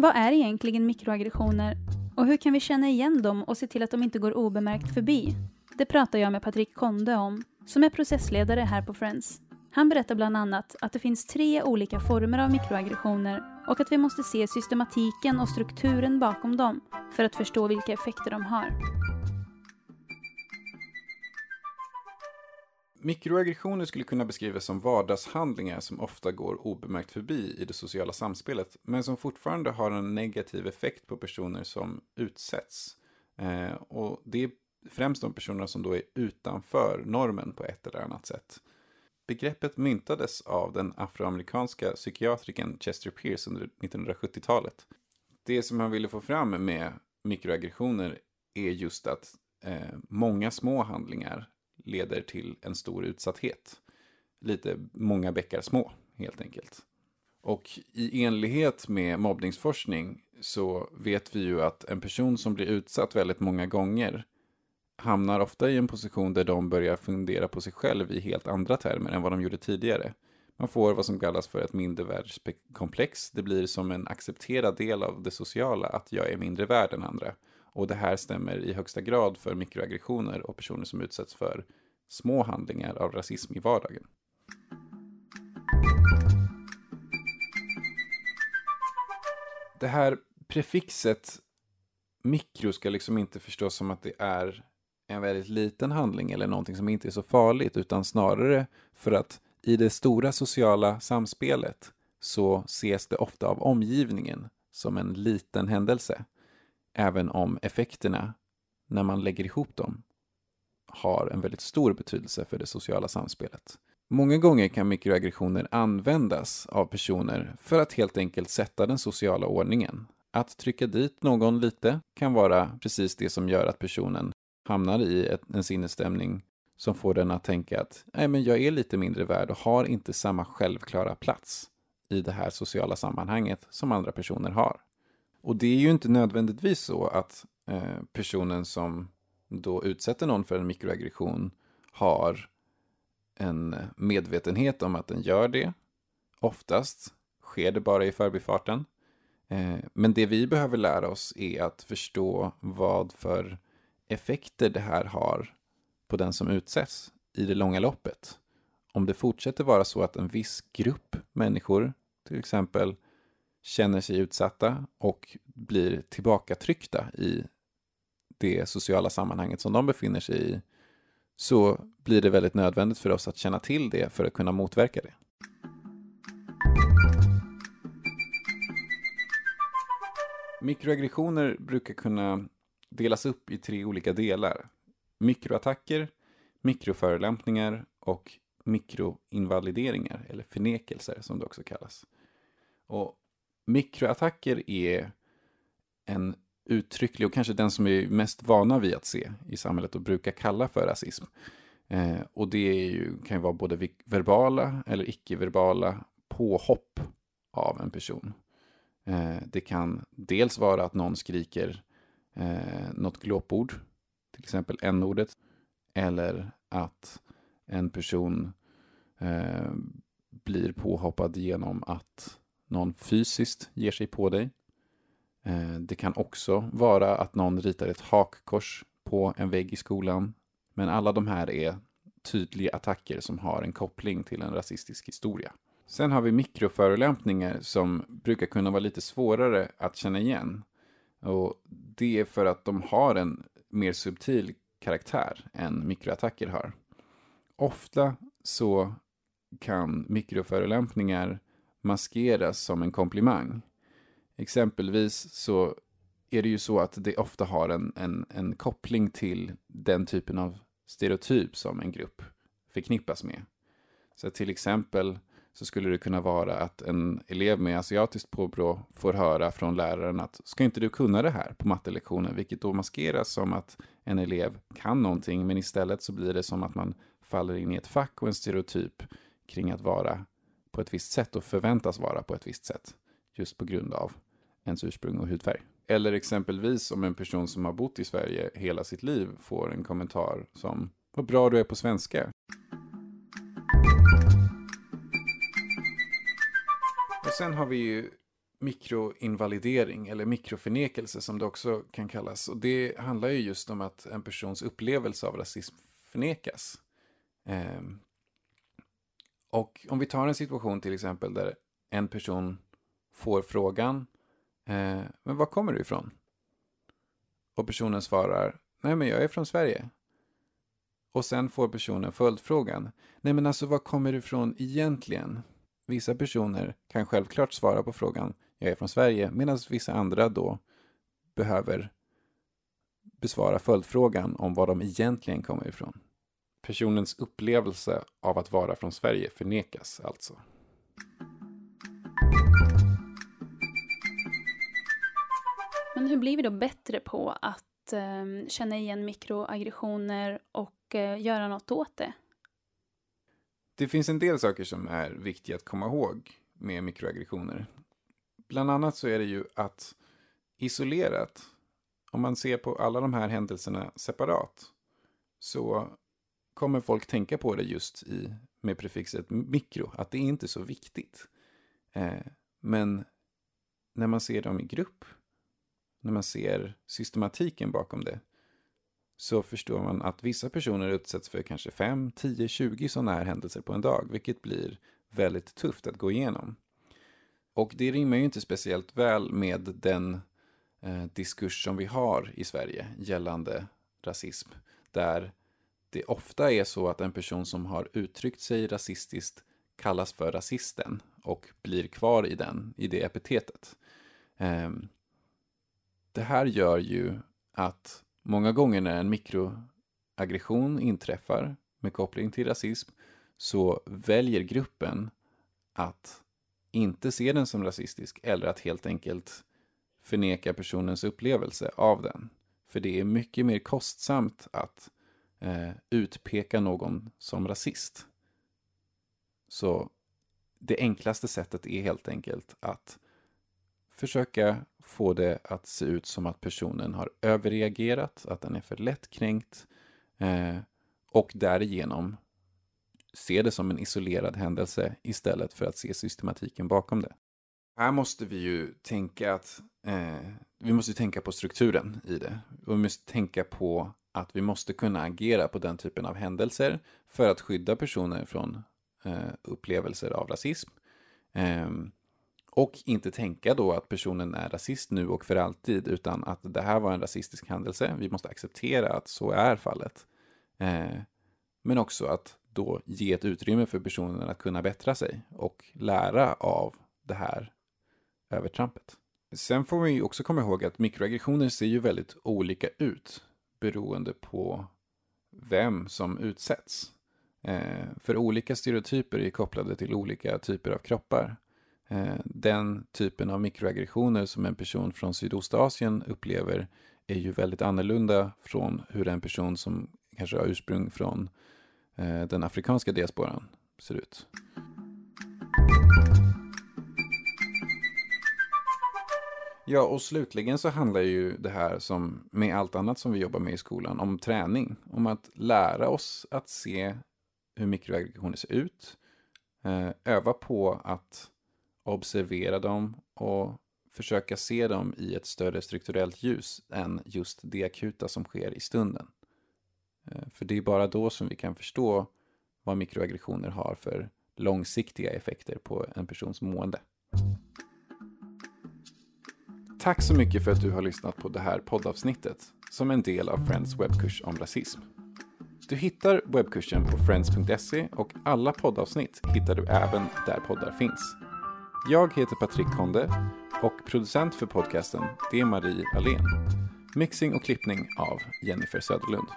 Vad är egentligen mikroaggressioner och hur kan vi känna igen dem och se till att de inte går obemärkt förbi? Det pratar jag med Patrik Konde om, som är processledare här på Friends. Han berättar bland annat att det finns tre olika former av mikroaggressioner och att vi måste se systematiken och strukturen bakom dem för att förstå vilka effekter de har. Mikroaggressioner skulle kunna beskrivas som vardagshandlingar som ofta går obemärkt förbi i det sociala samspelet, men som fortfarande har en negativ effekt på personer som utsätts. Eh, och det är främst de personerna som då är utanför normen på ett eller annat sätt. Begreppet myntades av den afroamerikanska psykiatrikern Chester Pierce under 1970-talet. Det som han ville få fram med mikroaggressioner är just att eh, många små handlingar leder till en stor utsatthet. Lite många bäckar små, helt enkelt. Och i enlighet med mobbningsforskning så vet vi ju att en person som blir utsatt väldigt många gånger hamnar ofta i en position där de börjar fundera på sig själv i helt andra termer än vad de gjorde tidigare. Man får vad som kallas för ett mindervärdeskomplex. Det blir som en accepterad del av det sociala att jag är mindre värd än andra. Och det här stämmer i högsta grad för mikroaggressioner och personer som utsätts för små handlingar av rasism i vardagen. Det här prefixet mikro ska liksom inte förstås som att det är en väldigt liten handling eller någonting som inte är så farligt utan snarare för att i det stora sociala samspelet så ses det ofta av omgivningen som en liten händelse även om effekterna när man lägger ihop dem har en väldigt stor betydelse för det sociala samspelet. Många gånger kan mikroaggressioner användas av personer för att helt enkelt sätta den sociala ordningen. Att trycka dit någon lite kan vara precis det som gör att personen hamnar i en sinnesstämning som får den att tänka att Nej, men jag är lite mindre värd och har inte samma självklara plats i det här sociala sammanhanget som andra personer har. Och det är ju inte nödvändigtvis så att eh, personen som då utsätter någon för en mikroaggression har en medvetenhet om att den gör det. Oftast sker det bara i förbifarten. Eh, men det vi behöver lära oss är att förstå vad för effekter det här har på den som utsätts i det långa loppet. Om det fortsätter vara så att en viss grupp människor, till exempel känner sig utsatta och blir tillbakatryckta i det sociala sammanhanget som de befinner sig i så blir det väldigt nödvändigt för oss att känna till det för att kunna motverka det. Mikroaggressioner brukar kunna delas upp i tre olika delar. Mikroattacker, mikroförolämpningar och mikroinvalideringar, eller förnekelser som det också kallas. Och mikroattacker är en uttrycklig och kanske den som är mest vana vid att se i samhället och brukar kalla för rasism. Eh, och det är ju, kan ju vara både verbala eller icke-verbala påhopp av en person. Eh, det kan dels vara att någon skriker eh, något glåpord, till exempel n-ordet, eller att en person eh, blir påhoppad genom att någon fysiskt ger sig på dig. Eh, det kan också vara att någon ritar ett hakkors på en vägg i skolan. Men alla de här är tydliga attacker som har en koppling till en rasistisk historia. Sen har vi mikroförolämpningar som brukar kunna vara lite svårare att känna igen. Och det är för att de har en mer subtil karaktär än mikroattacker har. Ofta så kan mikroförolämpningar maskeras som en komplimang. Exempelvis så är det ju så att det ofta har en, en, en koppling till den typen av stereotyp som en grupp förknippas med. Så till exempel så skulle det kunna vara att en elev med asiatiskt påbrå får höra från läraren att ska inte du kunna det här på mattelektionen, vilket då maskeras som att en elev kan någonting, men istället så blir det som att man faller in i ett fack och en stereotyp kring att vara på ett visst sätt och förväntas vara på ett visst sätt, just på grund av ens ursprung och hudfärg. Eller exempelvis om en person som har bott i Sverige hela sitt liv får en kommentar som Vad bra du är på svenska. Och sen har vi ju mikroinvalidering eller mikroförnekelse som det också kan kallas. Och det handlar ju just om att en persons upplevelse av rasism förnekas. Eh, och om vi tar en situation till exempel där en person får frågan eh, Men var kommer du ifrån? Och personen svarar Nej men jag är från Sverige. Och sen får personen följdfrågan Nej men alltså var kommer du ifrån egentligen? Vissa personer kan självklart svara på frågan jag är från Sverige medan vissa andra då behöver besvara följdfrågan om var de egentligen kommer ifrån. Personens upplevelse av att vara från Sverige förnekas alltså. Men hur blir vi då bättre på att eh, känna igen mikroaggressioner och eh, göra något åt det? Det finns en del saker som är viktiga att komma ihåg med mikroaggressioner. Bland annat så är det ju att isolerat, om man ser på alla de här händelserna separat, så kommer folk tänka på det just i, med prefixet mikro, att det är inte så viktigt. Eh, men när man ser dem i grupp, när man ser systematiken bakom det, så förstår man att vissa personer utsätts för kanske 5, 10, 20 sådana här händelser på en dag, vilket blir väldigt tufft att gå igenom. Och det rimmar ju inte speciellt väl med den eh, diskurs som vi har i Sverige gällande rasism, där det ofta är så att en person som har uttryckt sig rasistiskt kallas för rasisten och blir kvar i, den, i det epitetet. Eh, det här gör ju att många gånger när en mikroaggression inträffar med koppling till rasism så väljer gruppen att inte se den som rasistisk eller att helt enkelt förneka personens upplevelse av den. För det är mycket mer kostsamt att eh, utpeka någon som rasist. Så det enklaste sättet är helt enkelt att försöka få det att se ut som att personen har överreagerat, att den är för lättkränkt eh, och därigenom se det som en isolerad händelse istället för att se systematiken bakom det. Här måste vi ju tänka att eh, vi måste tänka på strukturen i det. Och vi måste tänka på att vi måste kunna agera på den typen av händelser för att skydda personer från eh, upplevelser av rasism. Eh, och inte tänka då att personen är rasist nu och för alltid, utan att det här var en rasistisk händelse. Vi måste acceptera att så är fallet. Eh, men också att då ge ett utrymme för personen att kunna bättra sig och lära av det här övertrampet. Sen får vi också komma ihåg att mikroaggressioner ser ju väldigt olika ut beroende på vem som utsätts. Eh, för olika stereotyper är kopplade till olika typer av kroppar. Eh, den typen av mikroaggressioner som en person från Sydostasien upplever är ju väldigt annorlunda från hur en person som kanske har ursprung från eh, den afrikanska diasporan ser ut. Ja, och slutligen så handlar ju det här som med allt annat som vi jobbar med i skolan om träning. Om att lära oss att se hur mikroaggressioner ser ut. Eh, öva på att observera dem och försöka se dem i ett större strukturellt ljus än just det akuta som sker i stunden. Eh, för det är bara då som vi kan förstå vad mikroaggressioner har för långsiktiga effekter på en persons mående. Tack så mycket för att du har lyssnat på det här poddavsnittet som en del av Friends webbkurs om rasism. Du hittar webbkursen på friends.se och alla poddavsnitt hittar du även där poddar finns. Jag heter Patrik Konde och producent för podcasten det är Marie Alén. Mixing och klippning av Jennifer Söderlund.